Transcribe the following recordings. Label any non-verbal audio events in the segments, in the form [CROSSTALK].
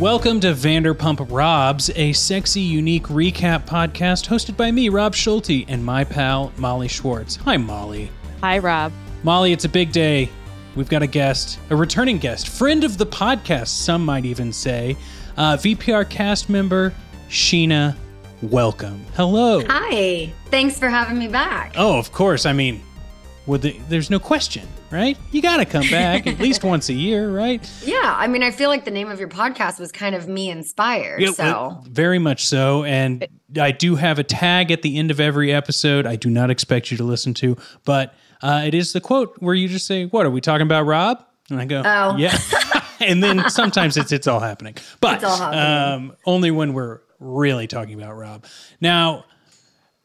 Welcome to Vanderpump Robs, a sexy, unique recap podcast hosted by me, Rob Schulte, and my pal, Molly Schwartz. Hi, Molly. Hi, Rob. Molly, it's a big day. We've got a guest, a returning guest, friend of the podcast, some might even say. Uh, VPR cast member, Scheana. Welcome. Hello. Hi. Thanks for having me back. Oh, of course. I mean, would the, there's no question, right? You got to come back at least [LAUGHS] once a year, right? Yeah. I mean, I feel like the name of your podcast was kind of me inspired. Yeah, so very much so. And I do have a tag at the end of every episode. I do not expect you to listen to, but uh, it is the quote where you just say, "What are we talking about, Rob?" And I go, Oh. yeah." [LAUGHS] and then sometimes it's it's all happening, but all happening. Um, only when we're really talking about Rob. Now,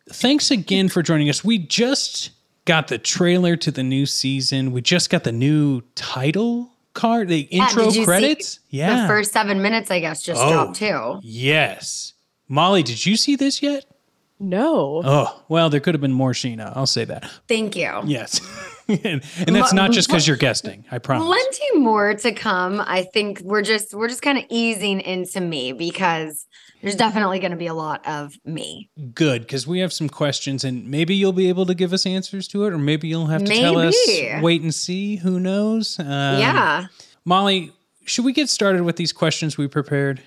thanks again for joining us. We just got the trailer to the new season. We just got the new title card, the Yeah, intro did you see credits. yeah, The first seven minutes, I guess, just Oh. dropped too. Yes. Molly, did you see this yet? No. Oh, well, there could have been more Scheana. I'll say that. Thank you. Yes. [LAUGHS] [LAUGHS] and, and that's not just because you're guesting, I promise. Plenty more to come. I think we're just we're just kind of easing into me because there's definitely going to be a lot of me. Good, because we have some questions and maybe you'll be able to give us answers to it, or maybe you'll have to tell us wait and see. Who knows? Um, yeah. Molly, should we get started with these questions we prepared?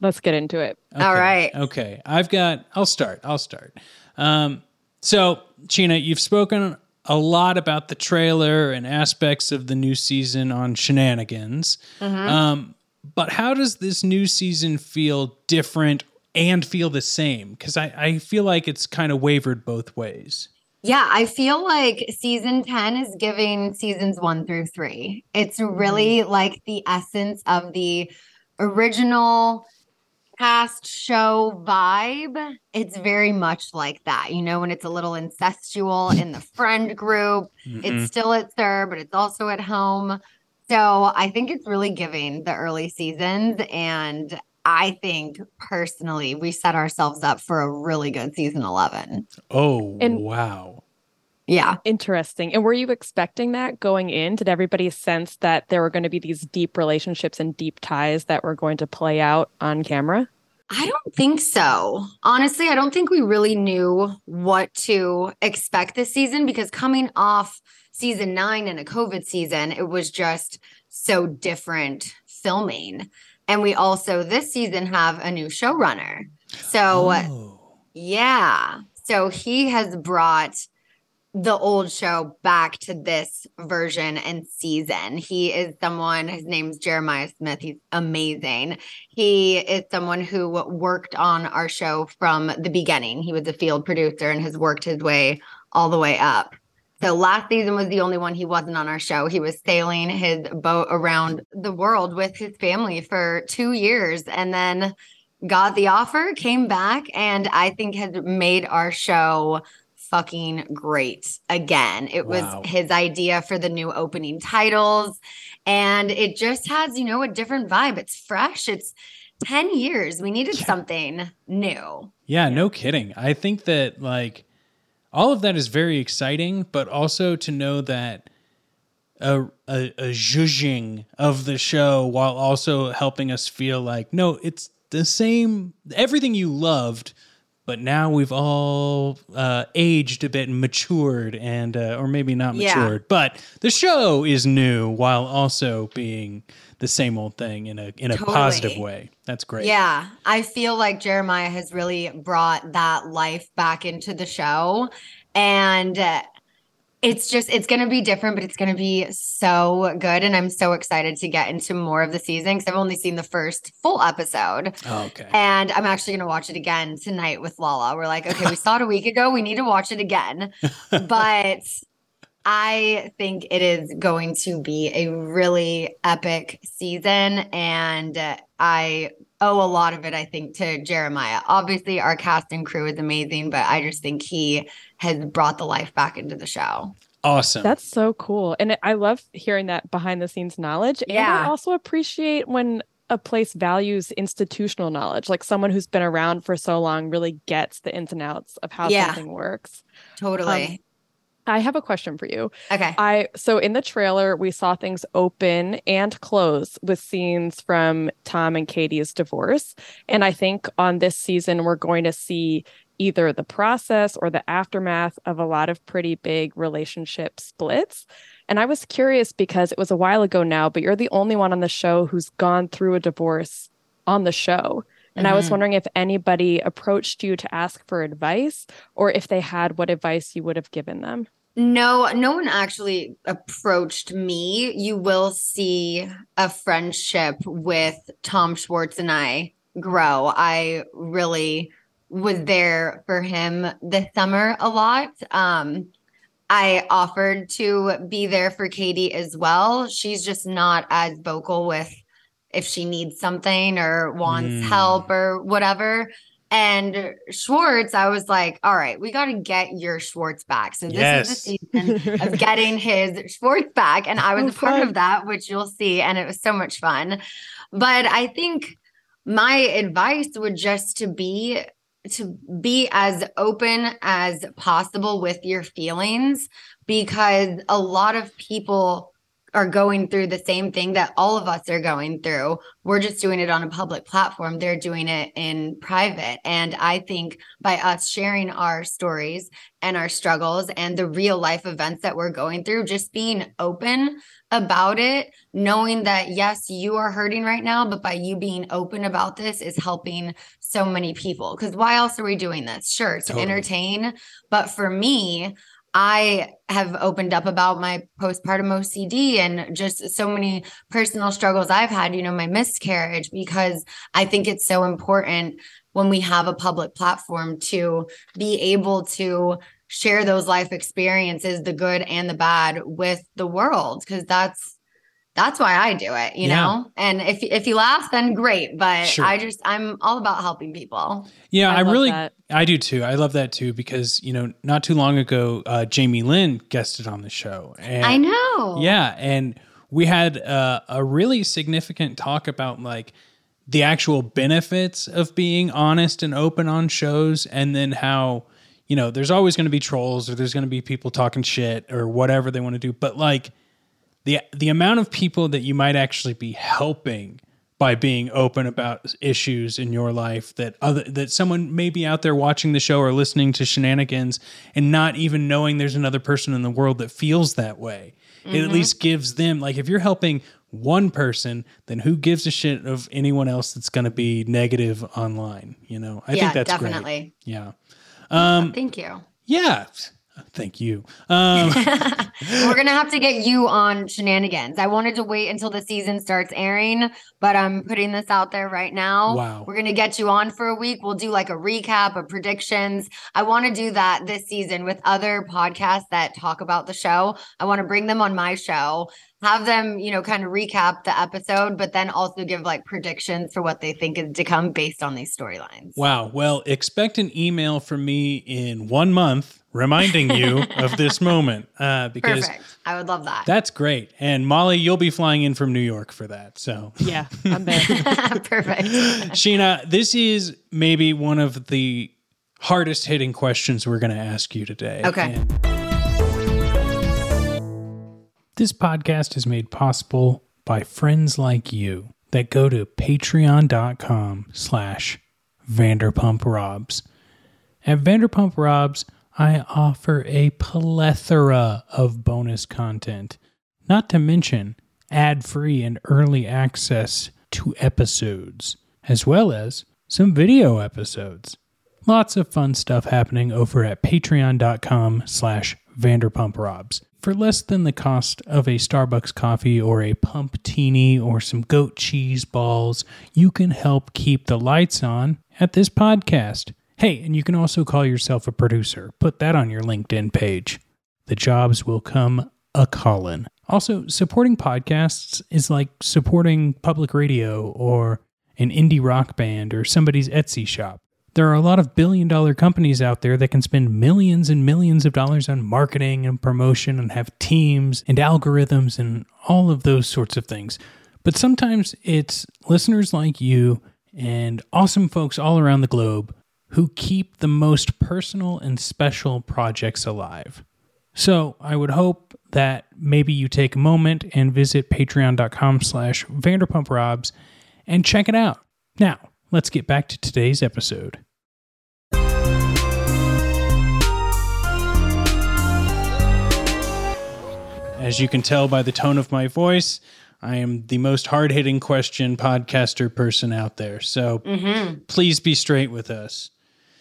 Let's get into it. All right. Okay. I've got, I'll start. I'll start. Um, so, Scheana, you've spoken a lot about the trailer and aspects of the new season on Scheananigans. Um, but how does this new season feel different and feel the same? Because I, I feel like it's kind of wavered both ways. Yeah, I feel like season 10 is giving seasons one through three. It's really like the essence of the original cast show vibe. It's mm-hmm. very much like that. You know, when it's a little incestual in the friend group, it's still at SUR, but it's also at home. So I think it's really giving the early seasons. And I think personally, we set ourselves up for a really good season 11. Oh, And- wow. Yeah. Interesting. And were you expecting that going in? Did everybody sense that there were going to be these deep relationships and deep ties that were going to play out on camera? I don't think so. Honestly, I don't think we really knew what to expect this season because coming off season nine and a COVID season, it was just so different filming. And we also this season have a new showrunner. So, Oh. yeah. So he has brought the old show back to this version and season. He is someone, his name's Jeremiah Smith. He's amazing. He is someone who worked on our show from the beginning. He was a field producer and has worked his way all the way up. So last season was the only one he wasn't on our show. He was sailing his boat around the world with his family for two years and then got the offer, came back, and I think has made our show fucking great again. It was his idea for the new opening titles, and it just has, you know, a different vibe. It's fresh. It's 10 years. We needed something new. Yeah, no kidding. I think that like all of that is very exciting, but also to know that a, a, a zhuzhing of the show while also helping us feel like no, it's the same everything you loved but now we've all uh, aged a bit and matured and uh, or maybe not Yeah. matured but the show is new while also being the same old thing in a in a positive way that's great Yeah, I feel like Jeremiah has really brought that life back into the show. And uh, it's just, it's going to be different, but it's going to be so good. And I'm so excited to get into more of the season because I've only seen the first full episode. Oh, okay And I'm actually going to watch it again tonight with Lala. We're like, okay, we saw it a week ago. We need to watch it again. [LAUGHS] But I think it is going to be a really epic season. And I owe a lot of it, I think, to Jeremiah. Obviously, our cast and crew is amazing, but I just think he has brought the life back into the show. awesome That's so cool. And I love hearing that behind the scenes knowledge. And I also appreciate when a place values institutional knowledge, like someone who's been around for so long really gets the ins and outs of how Yeah. something works. Totally. Um, I have a question for you. okay. I so in the trailer we saw things open and close with scenes from Tom and Katie's divorce. And I think on this season we're going to see either the process or the aftermath of a lot of pretty big relationship splits. And I was curious because it was a while ago now, but you're the only one on the show who's gone through a divorce on the show. And I was Mhm. wondering if anybody approached you to ask for advice or if they had what advice you would have given them. No, no one actually approached me. You will see a friendship with Tom Schwartz and I grow. I really was there for him this summer a lot. Um, I offered to be there for Katie as well. She's just not as vocal with if she needs something or wants Mm. help or whatever. And Schwartz, I was like, all right, we got to get your Schwartz back. So this Yes. is the season of [LAUGHS] getting his Schwartz back. And I was Oh, a part fun. of that, which you'll see. And it was so much fun. But I think my advice would just to be to be as open as possible with your feelings because a lot of people are going through the same thing that all of us are going through. We're just doing it on a public platform. They're doing it in private. And I think by us sharing our stories and our struggles and the real life events that we're going through, just being open about it, knowing that, yes, you are hurting right now, but by you being open about this is helping so many people. Because why else are we doing this? Sure, to Totally. entertain. But for me, I have opened up about my postpartum OCD and just so many personal struggles I've had, you know, my miscarriage, because I think it's so important when we have a public platform to be able to share those life experiences, the good and the bad, with the world. Cause that's that's why I do it, you Yeah. know? And if if you laugh, then great. But Sure. I just I'm all about helping people. Yeah, I, love really, that. I do too. I love that too because you know, not too long ago, uh, Jamie Lynn guested on the show, and I know. yeah, and we had uh, a really significant talk about like the actual benefits of being honest and open on shows, and then how you know there's always going to be trolls or there's going to be people talking shit or whatever they want to do, but like the the amount of people that you might actually be helping by being open about issues in your life that other that someone may be out there watching the show or listening to Scheananigans and not even knowing there's another person in the world that feels that way. It at least gives them like if you're helping one person, then who gives a shit of anyone else that's going to be negative online, you know? I yeah, think that's great. Yeah. Um Thank you. yeah. Thank you. [LAUGHS] Um We're gonna have to get you on Scheananigans. I wanted to wait until the season starts airing, but I'm putting this out there right now. Wow. We're gonna get you on for a week. We'll do like a recap of predictions. I want to do that this season with other podcasts that talk about the show. I want to bring them on my show, have them, you know, kind of recap the episode, but then also give like predictions for what they think is to come based on these storylines. Wow. Well, expect an email from me in one month reminding you [LAUGHS] of this moment uh, because Perfect. I would love that. that's great. And Molly, you'll be flying in from New York for that. So, Yeah, I'm there. [LAUGHS] Perfect. Scheana, this is maybe one of the hardest hitting questions we're going to ask you today. Okay. And This podcast is made possible by friends like you that go to patreon.com slash Vanderpump Robs. At Vanderpump Robs, I offer a plethora of bonus content, not to mention ad free and early access to episodes, as well as some video episodes. Lots of fun stuff happening over at patreon.com slash Vanderpump Robs. For less than the cost of a Starbucks coffee or a pumptini or some goat cheese balls, you can help keep the lights on at this podcast. Hey, and you can also call yourself a producer. Put that on your LinkedIn page. The jobs will come a callin'. Also, supporting podcasts is like supporting public radio or an indie rock band or somebody's Etsy shop. There are a lot of billion dollar companies out there that can spend millions and millions of dollars on marketing and promotion and have teams and algorithms and all of those sorts of things. But sometimes it's listeners like you and awesome folks all around the globe who keep the most personal and special projects alive. So I would hope that maybe you take a moment and visit patreon.com slash vanderpumprobs and check it out. Now, let's get back to today's episode. As you can tell by the tone of my voice, I am the most hard hitting question podcaster person out there. So mm-hmm. please be straight with us.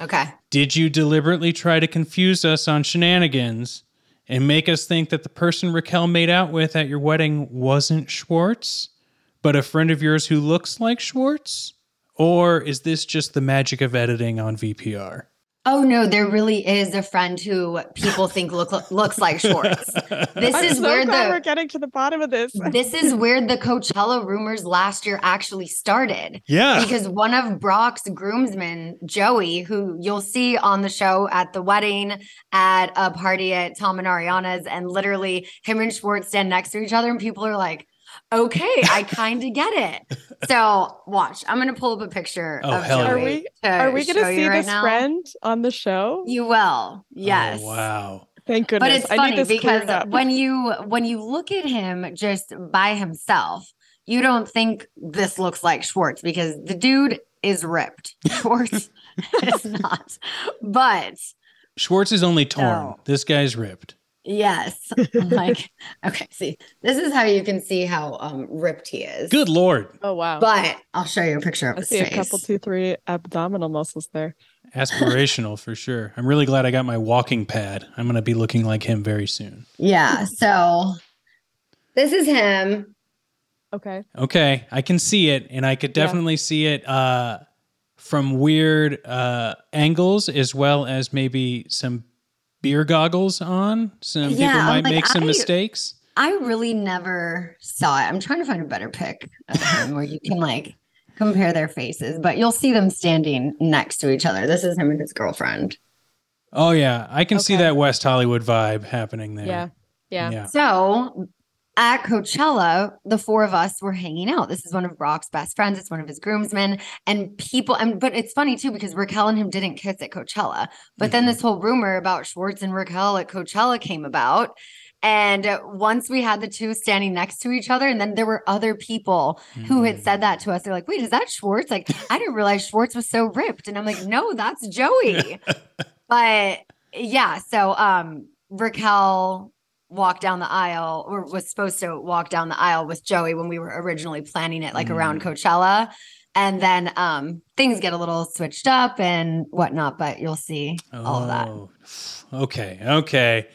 Okay. Did you deliberately try to confuse us on Scheananigans and make us think that the person Raquel made out with at your wedding wasn't Schwartz, but a friend of yours who looks like Schwartz? Or is this just the magic of editing on VPR? Oh no, there really is a friend who people think look looks like Schwartz. This I'm is so where glad we're getting to the bottom of this. [LAUGHS] this is where the Coachella rumors last year actually started. Yeah. Because one of Brock's groomsmen, Joey, who you'll see on the show at the wedding, at a party at Tom and Ariana's, and literally him and Schwartz stand next to each other, and people are like, okay, I [LAUGHS] kind of get it. So watch, I'm gonna pull up a picture Oh, of hell Are we are we gonna see right this now. friend on the show? You will. Oh, yes. Oh, wow. Thank goodness. But goodness. it's I need funny this because when you when you look at him just by himself, you don't think this looks like Schwartz because the dude is ripped. [LAUGHS] Schwartz is not. But Schwartz is only torn. No. This guy's ripped. Yes, I'm like [LAUGHS] okay, see, this is how you can see how um ripped he is. Good lord. oh wow, But I'll show you a picture of I his see face. a couple, two, three abdominal muscles there. Aspirational for sure. I'm really glad I got my walking pad. I'm going to be looking like him very soon. Yeah. So this is him. Okay. Okay, I can see it, and I could Yeah. definitely see it uh, from weird uh, angles as well as maybe some beer goggles on. Some Yeah, people might like, make some I- mistakes. I really never saw it. I'm trying to find a better pic of him where you can like compare their faces, but you'll see them standing next to each other. This is him and his girlfriend. Oh yeah, I can see that West Hollywood vibe happening there. Yeah. Yeah. yeah. So at Coachella, the four of us were hanging out. This is one of Brock's best friends. It's one of his groomsmen. And people, and but it's funny too, because Raquel and him didn't kiss at Coachella. But then this whole rumor about Schwartz and Raquel at Coachella came about. And once we had the two standing next to each other, and then there were other people who had said that to us. They're like, wait, is that Schwartz? Like, I didn't realize Schwartz was so ripped. And I'm like, no, that's Joey. [LAUGHS] but yeah, so um Raquel walked down the aisle or was supposed to walk down the aisle with Joey when we were originally planning it like around Coachella. And then um things get a little switched up and whatnot, but you'll see all of that. Oh, Okay, okay.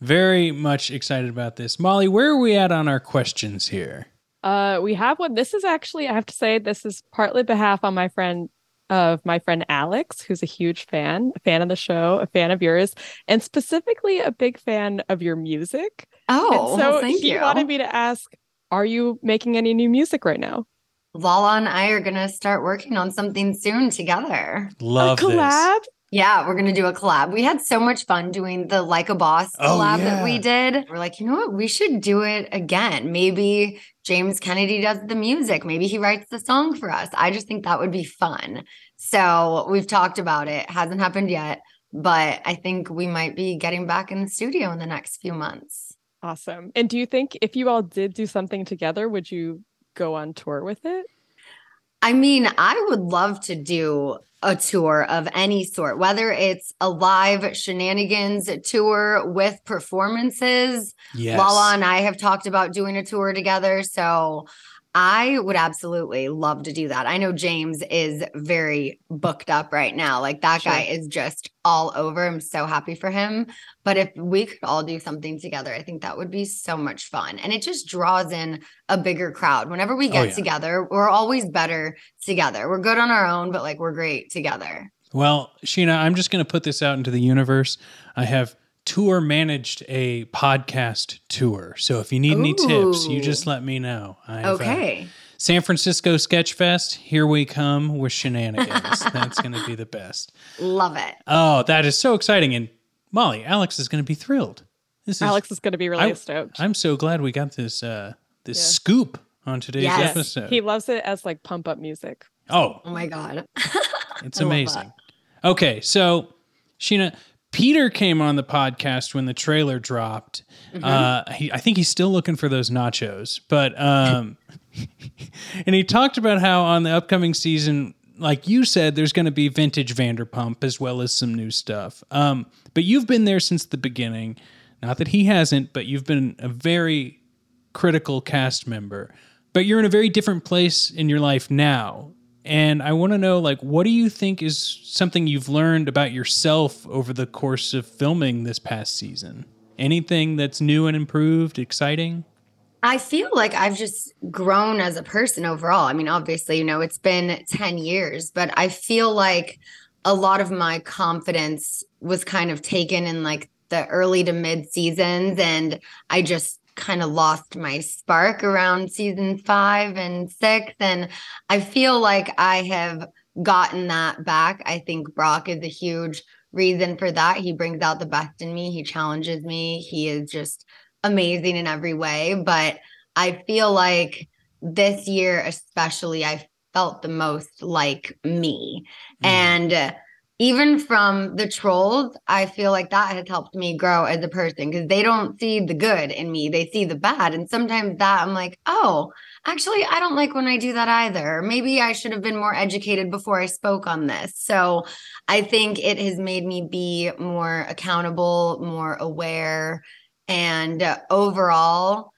Very much excited about this. Molly, where are we at on our questions here? Uh, we have one. This is actually, I have to say, this is partly behalf on my friend of my friend Alex, who's a huge fan, a fan of the show, a fan of yours, and specifically a big fan of your music. Oh, and so well, thank he you. wanted me to ask, are you making any new music right now? Lala and I are gonna start working on something soon together. Love a collab? Yeah, we're gonna do a collab. We had so much fun doing the Like a Boss Oh, collab yeah. that we did. We're like, you know what? We should do it again. Maybe James Kennedy does the music. Maybe he writes the song for us. I just think that would be fun. So we've talked about it. Hasn't happened yet, but I think we might be getting back in the studio in the next few months. Awesome. And do you think if you all did do something together, would you go on tour with it? I mean, I would love to do a tour of any sort, whether it's a live Scheananigans tour with performances. Yes. Lala and I have talked about doing a tour together. So I would absolutely love to do that. I know James is very booked up right now. Like that Sure. guy is just all over. I'm so happy for him. But if we could all do something together, I think that would be so much fun. And it just draws in a bigger crowd. Whenever we Oh, get yeah. together, we're always better together. We're good on our own, but like we're great together. Well, Scheana, I'm just going to put this out into the universe. I have tour managed a podcast tour. So if you need any tips, you just let me know. I've, uh, Okay. San Francisco Sketch Fest, here we come with Scheananigans. [LAUGHS] That's going to be the best. Love it. Oh, that is so exciting. And Molly, Alex is going to be thrilled. This Alex is going to be really I- stoked. I'm so glad we got this uh this Yeah. scoop on today's Yes. episode. He loves it as like pump up music. oh, Oh my God. it's [LAUGHS] amazing. Okay, so Scheana, Peter came on the podcast when the trailer dropped. Mm-hmm. Uh, he, I think he's still looking for those nachos, but um, [LAUGHS] and he talked about how on the upcoming season, like you said, there's going to be vintage Vanderpump as well as some new stuff. Um, but you've been there since the beginning. Not that he hasn't, but you've been a very critical cast member. But you're in a very different place in your life now. And I want to know, like, what do you think is something you've learned about yourself over the course of filming this past season? Anything that's new and improved, exciting? I feel like I've just grown as a person overall. I mean, obviously, you know, it's been 10 years, but I feel like a lot of my confidence was kind of taken in like the early to mid seasons. And I just kind of lost my spark around season five and six. And I feel like I have gotten that back. I think Brock is a huge reason for that. He brings out the best in me, he challenges me. He is just amazing in every way. But I feel like this year, especially, I felt the most like me. And uh, even from the trolls, I feel like that has helped me grow as a person because they don't see the good in me, they see the bad. And sometimes that I'm like, oh, actually, I don't like when I do that either. Maybe I should have been more educated before I spoke on this. So I think it has made me be more accountable, more aware. And uh, overall,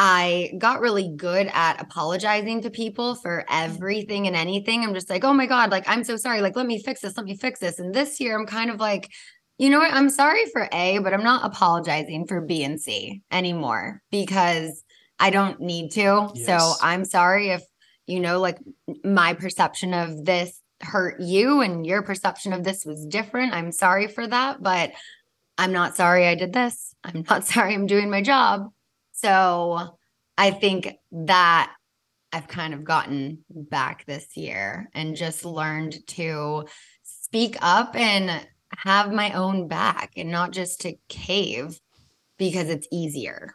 I got really good at apologizing to people for mm-hmm. everything and anything. I'm just like, oh my God, like, I'm so sorry. Like, let me fix this. Let me fix this. And this year, I'm kind of like, you know what? I'm sorry for A, but I'm not apologizing for B and C anymore because I don't need to. So I'm sorry if, you know, like my perception of this hurt you and your perception of this was different. I'm sorry for that, but I'm not sorry I did this. I'm not [LAUGHS] sorry I'm doing my job. So I think that I've kind of gotten back this year and just learned to speak up and have my own back and not just to cave because it's easier.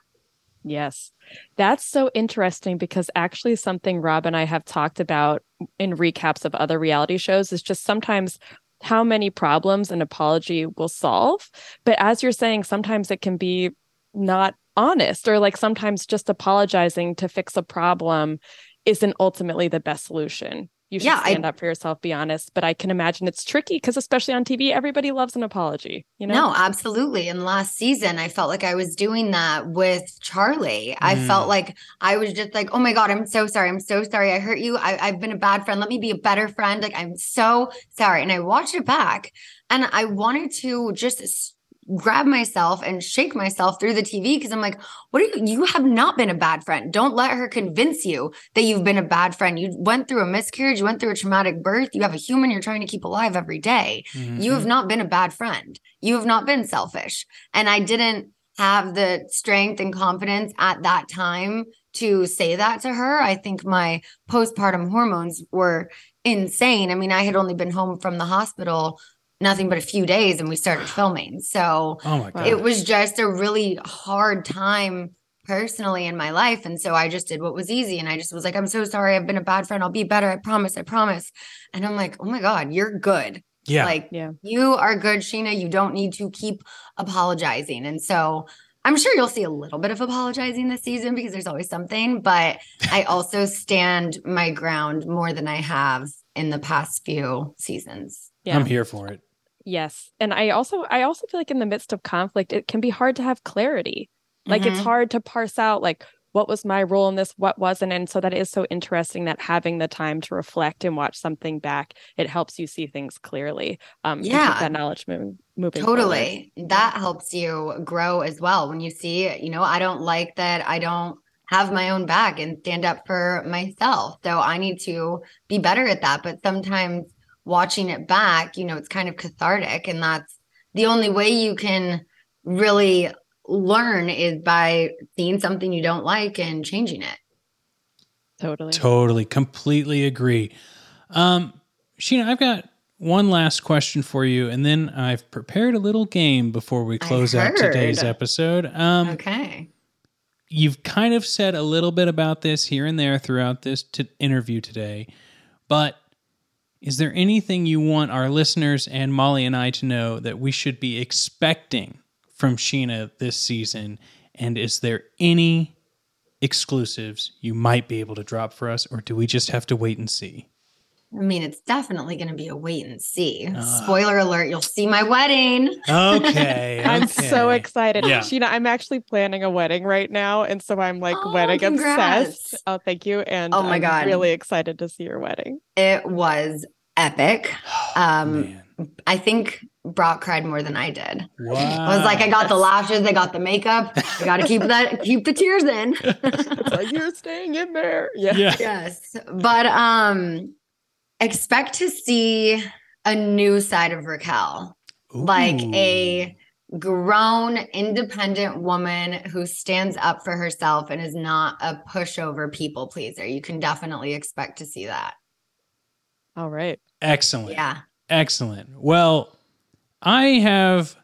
Yes. That's so interesting because actually something Rob and I have talked about in recaps of other reality shows is just sometimes how many problems an apology will solve. But as you're saying, sometimes it can be not honest or like sometimes just apologizing to fix a problem isn't ultimately the best solution. You should Yeah, I- stand up for yourself, be honest. But I can imagine it's tricky because especially on TV, everybody loves an apology. You know? No, absolutely. And last season, I felt like I was doing that with Charli. I Mm. felt like I was just like, oh my God, I'm so sorry. I'm so sorry. I hurt you. I, I've been a bad friend. Let me be a better friend. Like, I'm so sorry. And I watched it back and I wanted to just s- grab myself and shake myself through the TV because I'm like, what are you? You have not been a bad friend. Don't let her convince you that you've been a bad friend. You went through a miscarriage, you went through a traumatic birth. You have a human you're trying to keep alive every day you mm-hmm. have not been a bad friend. You have not been selfish. And I didn't have the strength and confidence at that time to say that to her. I think my postpartum hormones were insane. I mean, I had only been home from the hospital nothing but a few days and we started filming. So Oh it was just a really hard time personally in my life. And so I just did what was easy. And I just was like, I'm so sorry. I've been a bad friend. I'll be better. I promise. I promise. And I'm like, oh my God, you're good. yeah. Like Yeah. you are good, Scheana. You don't need to keep apologizing. And so I'm sure you'll see a little bit of apologizing this season because there's always something, but I [LAUGHS] also stand my ground more than I have in the past few seasons. Yeah. I'm here for it. Yes. And I also I also feel like in the midst of conflict, it can be hard to have clarity. Like it's Mhm. hard to parse out like what was my role in this, what wasn't. And so that is so interesting that having the time to reflect and watch something back, it helps you see things clearly. Um Yeah. that knowledge moving moving forward. Totally. That helps you grow as well. When you see, you know, I don't like that I don't have my own back and stand up for myself. So I need to be better at that. But sometimes watching it back, you know, it's kind of cathartic. And that's the only way you can really learn is by seeing something you don't like and changing it. Totally. Totally, completely agree. Um, Scheana, I've got one last question for you, and then I've prepared a little game before we close out today's episode. Um, Okay. You've kind of said a little bit about this here and there throughout this t- interview today, but is there anything you want our listeners and Molly and I to know that we should be expecting from Scheana this season? And is there any exclusives you might be able to drop for us, or do we just have to wait and see? I mean, it's definitely going to be a wait and see. Ah. Spoiler alert, you'll see my wedding. Okay. [LAUGHS] I'm so excited. Yeah. Scheana, I'm actually planning a wedding right now. And so I'm like Oh, wedding congrats. obsessed. Oh, thank you. And Oh my I'm God. really excited to see your wedding. It was epic. Um, Man. I think Brock cried more than I did. Wow. I was like, I got the lashes, I got the makeup. I got to keep that, [LAUGHS] keep the tears in. It's like you're staying in there. Yeah. Yeah. yes, but um, expect to see a new side of Raquel, like a grown, independent woman who stands up for herself and is not a pushover people pleaser. You can definitely expect to see that. All right. Excellent. Yeah. Excellent. Well, I have.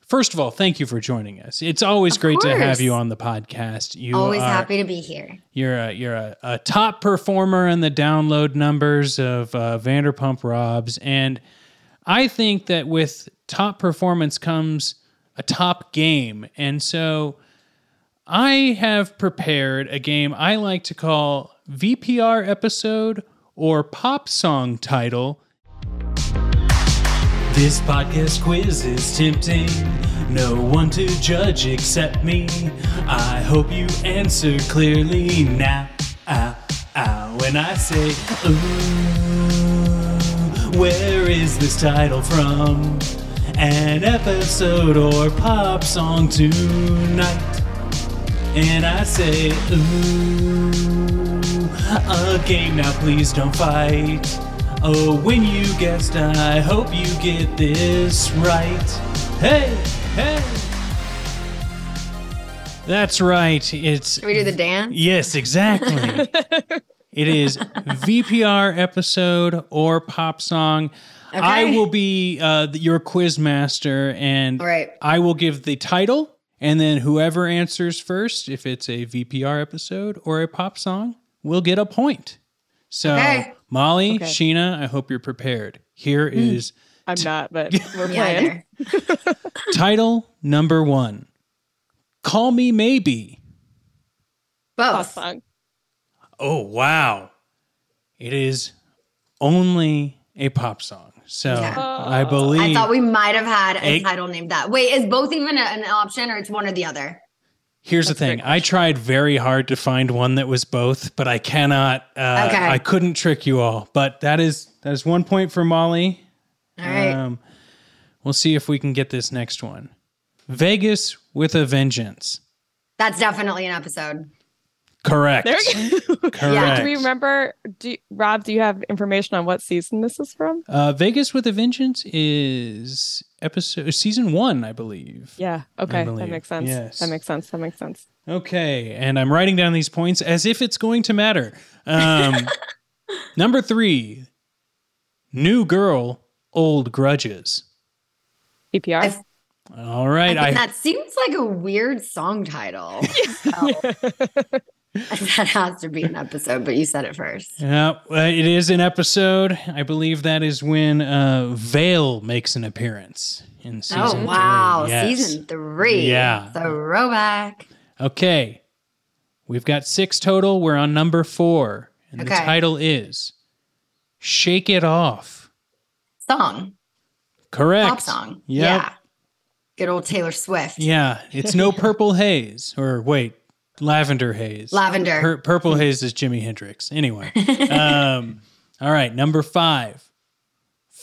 First of all, thank you for joining us. It's always Of great to have you on the podcast. You Always are, happy to be here. You're a you're a, a top performer in the download numbers of uh, Vanderpump Robs, and I think that with top performance comes a top game, and so I have prepared a game I like to call VPR episode or pop song title. This podcast quiz is tempting. No one to judge except me. I hope you answer clearly now. Ow, ow. When I say, ooh, where is this title from? An episode or pop song tonight. And I say, ooh, a game now, please don't fight. Oh, when you guessed, I hope you get this right. Hey, hey. That's right. It's Should we do the dance? yes, exactly. [LAUGHS] it is VPR episode or pop song. I will be uh, your quiz master, and right. I will give the title, and then whoever answers first, if it's a VPR episode or a pop song, will get a point. So, Okay. Molly, Okay. Sheena, I hope you're prepared. Here hmm. is I'm not, but [LAUGHS] we're playing. [LAUGHS] [LAUGHS] title number one Call Me Maybe. Pop Both. song. Oh, wow. It is only a pop song. So, Yeah. I oh. believe. I thought we might have had a Egg- title named that. Wait, is both even a- an option or it's one or the other? Here's That's the thing. I tried very hard to find one that was both, but I cannot. Uh, Okay. I couldn't trick you all. But that is that is one point for Molly. All right. Um, we'll see if we can get this next one. Vegas with a Vengeance. That's definitely an episode. Correct. There we go. [LAUGHS] Correct. Do we remember? Do Rob? Do you have information on what season this is from? Uh, Vegas with a Vengeance is episode season one, I believe. Yeah. Okay. believe. That makes sense. Yes. That makes sense. That makes sense. Okay, and I'm writing down these points as if it's going to matter. Um, [LAUGHS] number three, new girl, old grudges. EPR. I've- All right, I I that seems like a weird song title. [LAUGHS] [LAUGHS] that has to be an episode, but you said it first. Yeah, it is an episode. I believe that is when uh, Vail makes an appearance in season oh wow, three. Yes. season three. Yeah. throwback. Okay, we've got six total. We're on number four, and the title is "Shake It Off." Song, Correct. pop song. Yep. Yeah, good old Taylor Swift. Yeah, it's no [LAUGHS] purple haze, or wait, lavender haze. Lavender. Pur- purple haze is Jimi Hendrix. Anyway, um, [LAUGHS] all right, number five,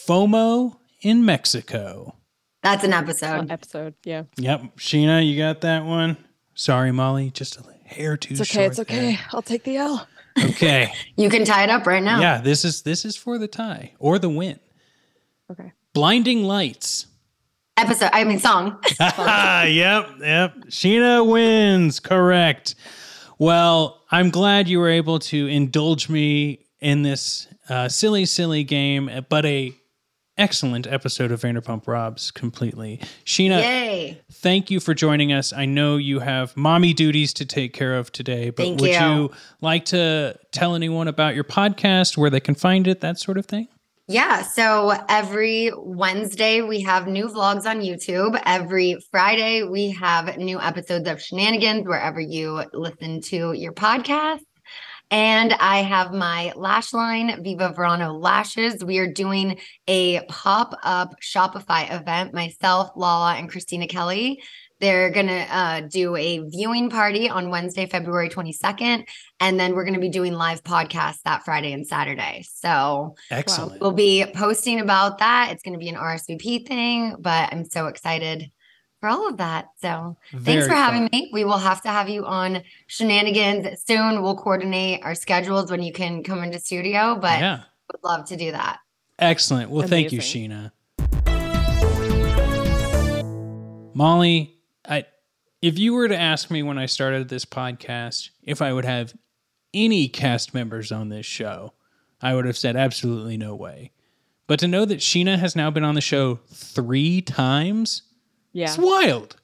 FOMO in Mexico. That's an episode. Episode. Yeah. Yep, Scheana, you got that one. Sorry, Molly, just a hair too It's okay. short. It's okay. I'll take the L. Okay, [LAUGHS] You can tie it up right now. yeah, this is this is for the tie or the win. Okay. Blinding lights. Episode. I mean, song. [LAUGHS] [LAUGHS] Yep, yep. Scheana wins. Correct. Well, I'm glad you were able to indulge me in this uh, silly, silly game, but a excellent episode of Vanderpump Robs completely. Scheana, Yay. thank you for joining us. I know you have mommy duties to take care of today, but Thank would you. you like to tell anyone about your podcast, where they can find it, that sort of thing? Yeah. So every Wednesday, we have new vlogs on YouTube. Every Friday, we have new episodes of Scheananigans wherever you listen to your podcast. And I have my lash line, Viva Verano Lashes. We are doing a pop up Shopify event, myself, Lala, and Kristina Kelly. They're going to uh, do a viewing party on Wednesday, February 22nd. And then we're going to be doing live podcasts that Friday and Saturday. So Excellent. We'll be posting about that. It's going to be an RSVP thing, but I'm so excited for all of that. So thanks Very for having fun. me. We will have to have you on Scheananigans soon. We'll coordinate our schedules when you can come into studio, but Yeah. would love to do that. Excellent. Well, thank you, Scheana. Molly, I if you were to ask me when I started this podcast if I would have any cast members on this show, I would have said absolutely no way. But to know that Scheana has now been on the show three times, Yeah. it's wild.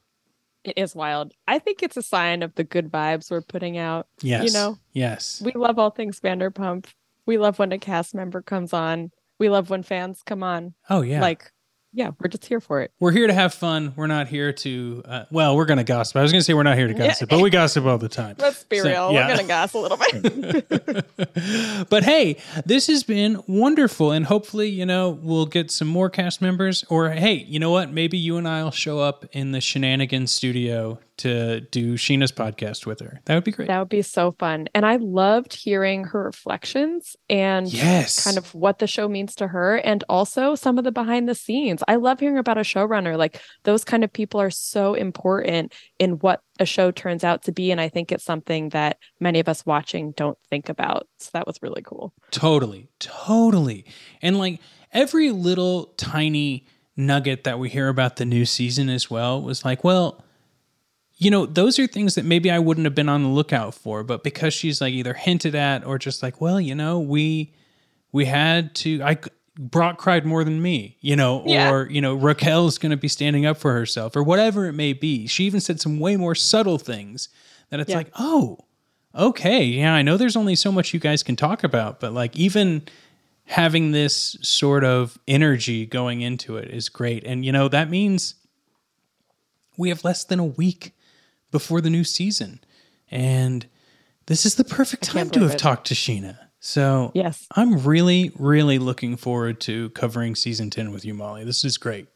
It is wild. I think it's a sign of the good vibes we're putting out. Yes. You know, Yes. we love all things Vanderpump. We love when a cast member comes on. We love when fans come on. oh yeah. Like, yeah, we're just here for it. we're here to have fun. We're not here to uh, well, we're going to gossip. I was going to say we're not here to gossip, but we gossip all the time. Let's be So, real. yeah. We're gonna gossip a little bit. [LAUGHS] but hey, this has been wonderful, and hopefully, you know, we'll get some more cast members. Or hey, you know what? Maybe you and I'll show up in the Scheananigans studio to do Scheana's podcast with her. That would be great. that would be so fun. And I loved hearing her reflections and yes, kind of what the show means to her and also some of the behind the scenes. I love hearing about a showrunner. Like those kind of people are so important in what a show turns out to be. And I think it's something that many of us watching don't think about. So that was really cool. Totally, totally. And like every little tiny nugget that we hear about the new season as well was like, well, you know, those are things that maybe I wouldn't have been on the lookout for, but because she's like either hinted at or just like, well, you know, we we had to I Brock cried more than me, you know, Yeah. or you know, Raquel's going to be standing up for herself or whatever it may be. She even said some way more subtle things that it's Yeah. like, "Oh, okay, yeah, I know there's only so much you guys can talk about, but like even having this sort of energy going into it is great. And you know, that means we have less than a week before the new season. And this is the perfect time to have it. talked to Scheana. So Yes. I'm really, really looking forward to covering season 10 with you, Molly. This is great.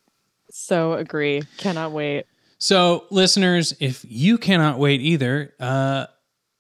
So agree. Cannot wait. So, listeners, if you cannot wait either, uh,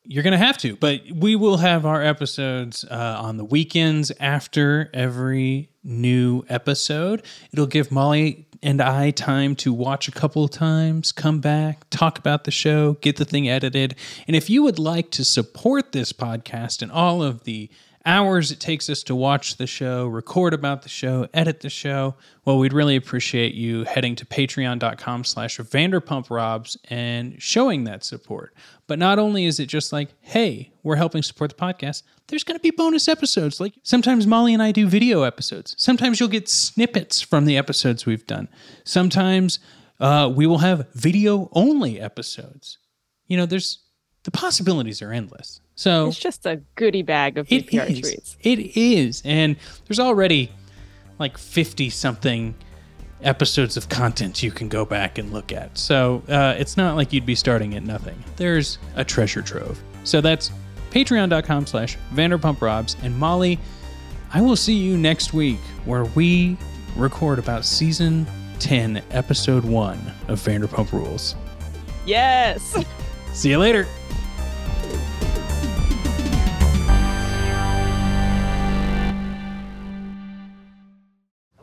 you're going to have to. But we will have our episodes uh, on the weekends after every new episode. It'll give Molly and I time to watch a couple of times, come back, talk about the show, get the thing edited. And if you would like to support this podcast and all of the hours it takes us to watch the show, record about the show, edit the show, well, we'd really appreciate you heading to patreon.com slash Vanderpump Robs and showing that support. But not only is it just like, hey, we're helping support the podcast, there's going to be bonus episodes. Like sometimes Molly and I do video episodes. Sometimes you'll get snippets from the episodes we've done. Sometimes uh, we will have video only episodes. You know, there's the possibilities are endless. So It's just a goodie bag of it VPR is. treats. It is. And there's already like 50 something episodes of content you can go back and look at. So uh, it's not like you'd be starting at nothing. There's a treasure trove. So that's patreon.com slash Vanderpump Robs. And Molly, I will see you next week where we record about season 10, episode 1 of Vanderpump Rules. Yes. [LAUGHS] See you later.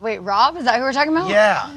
Wait, Rob, is that who we're talking about? Yeah.